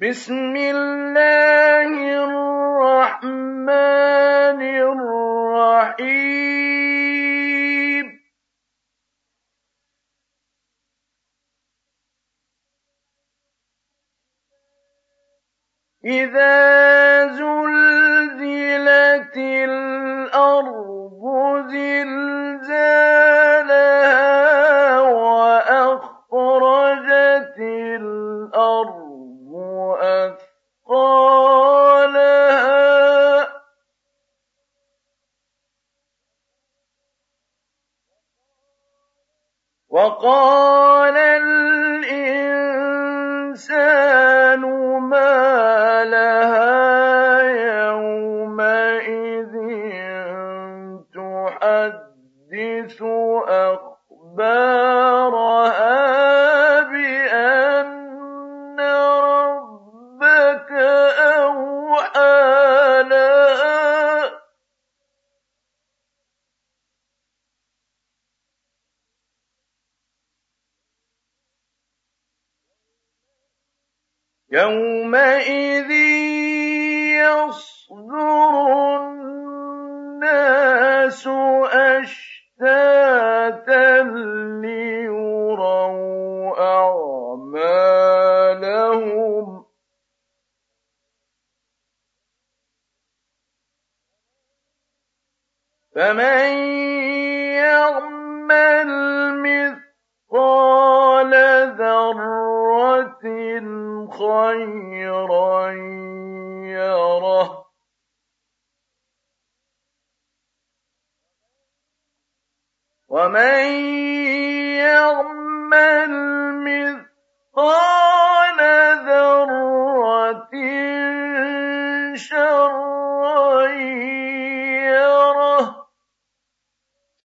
بسم الله الرحمن الرحيم. إذا وقال الإنسان ما لها يومئذ تحدث أخبارها؟ يومئذ يصدر الناس أشتاتا ليروا أعمالهم فمن يعمل مثقال خيرا يره. ومن يعمل مثقال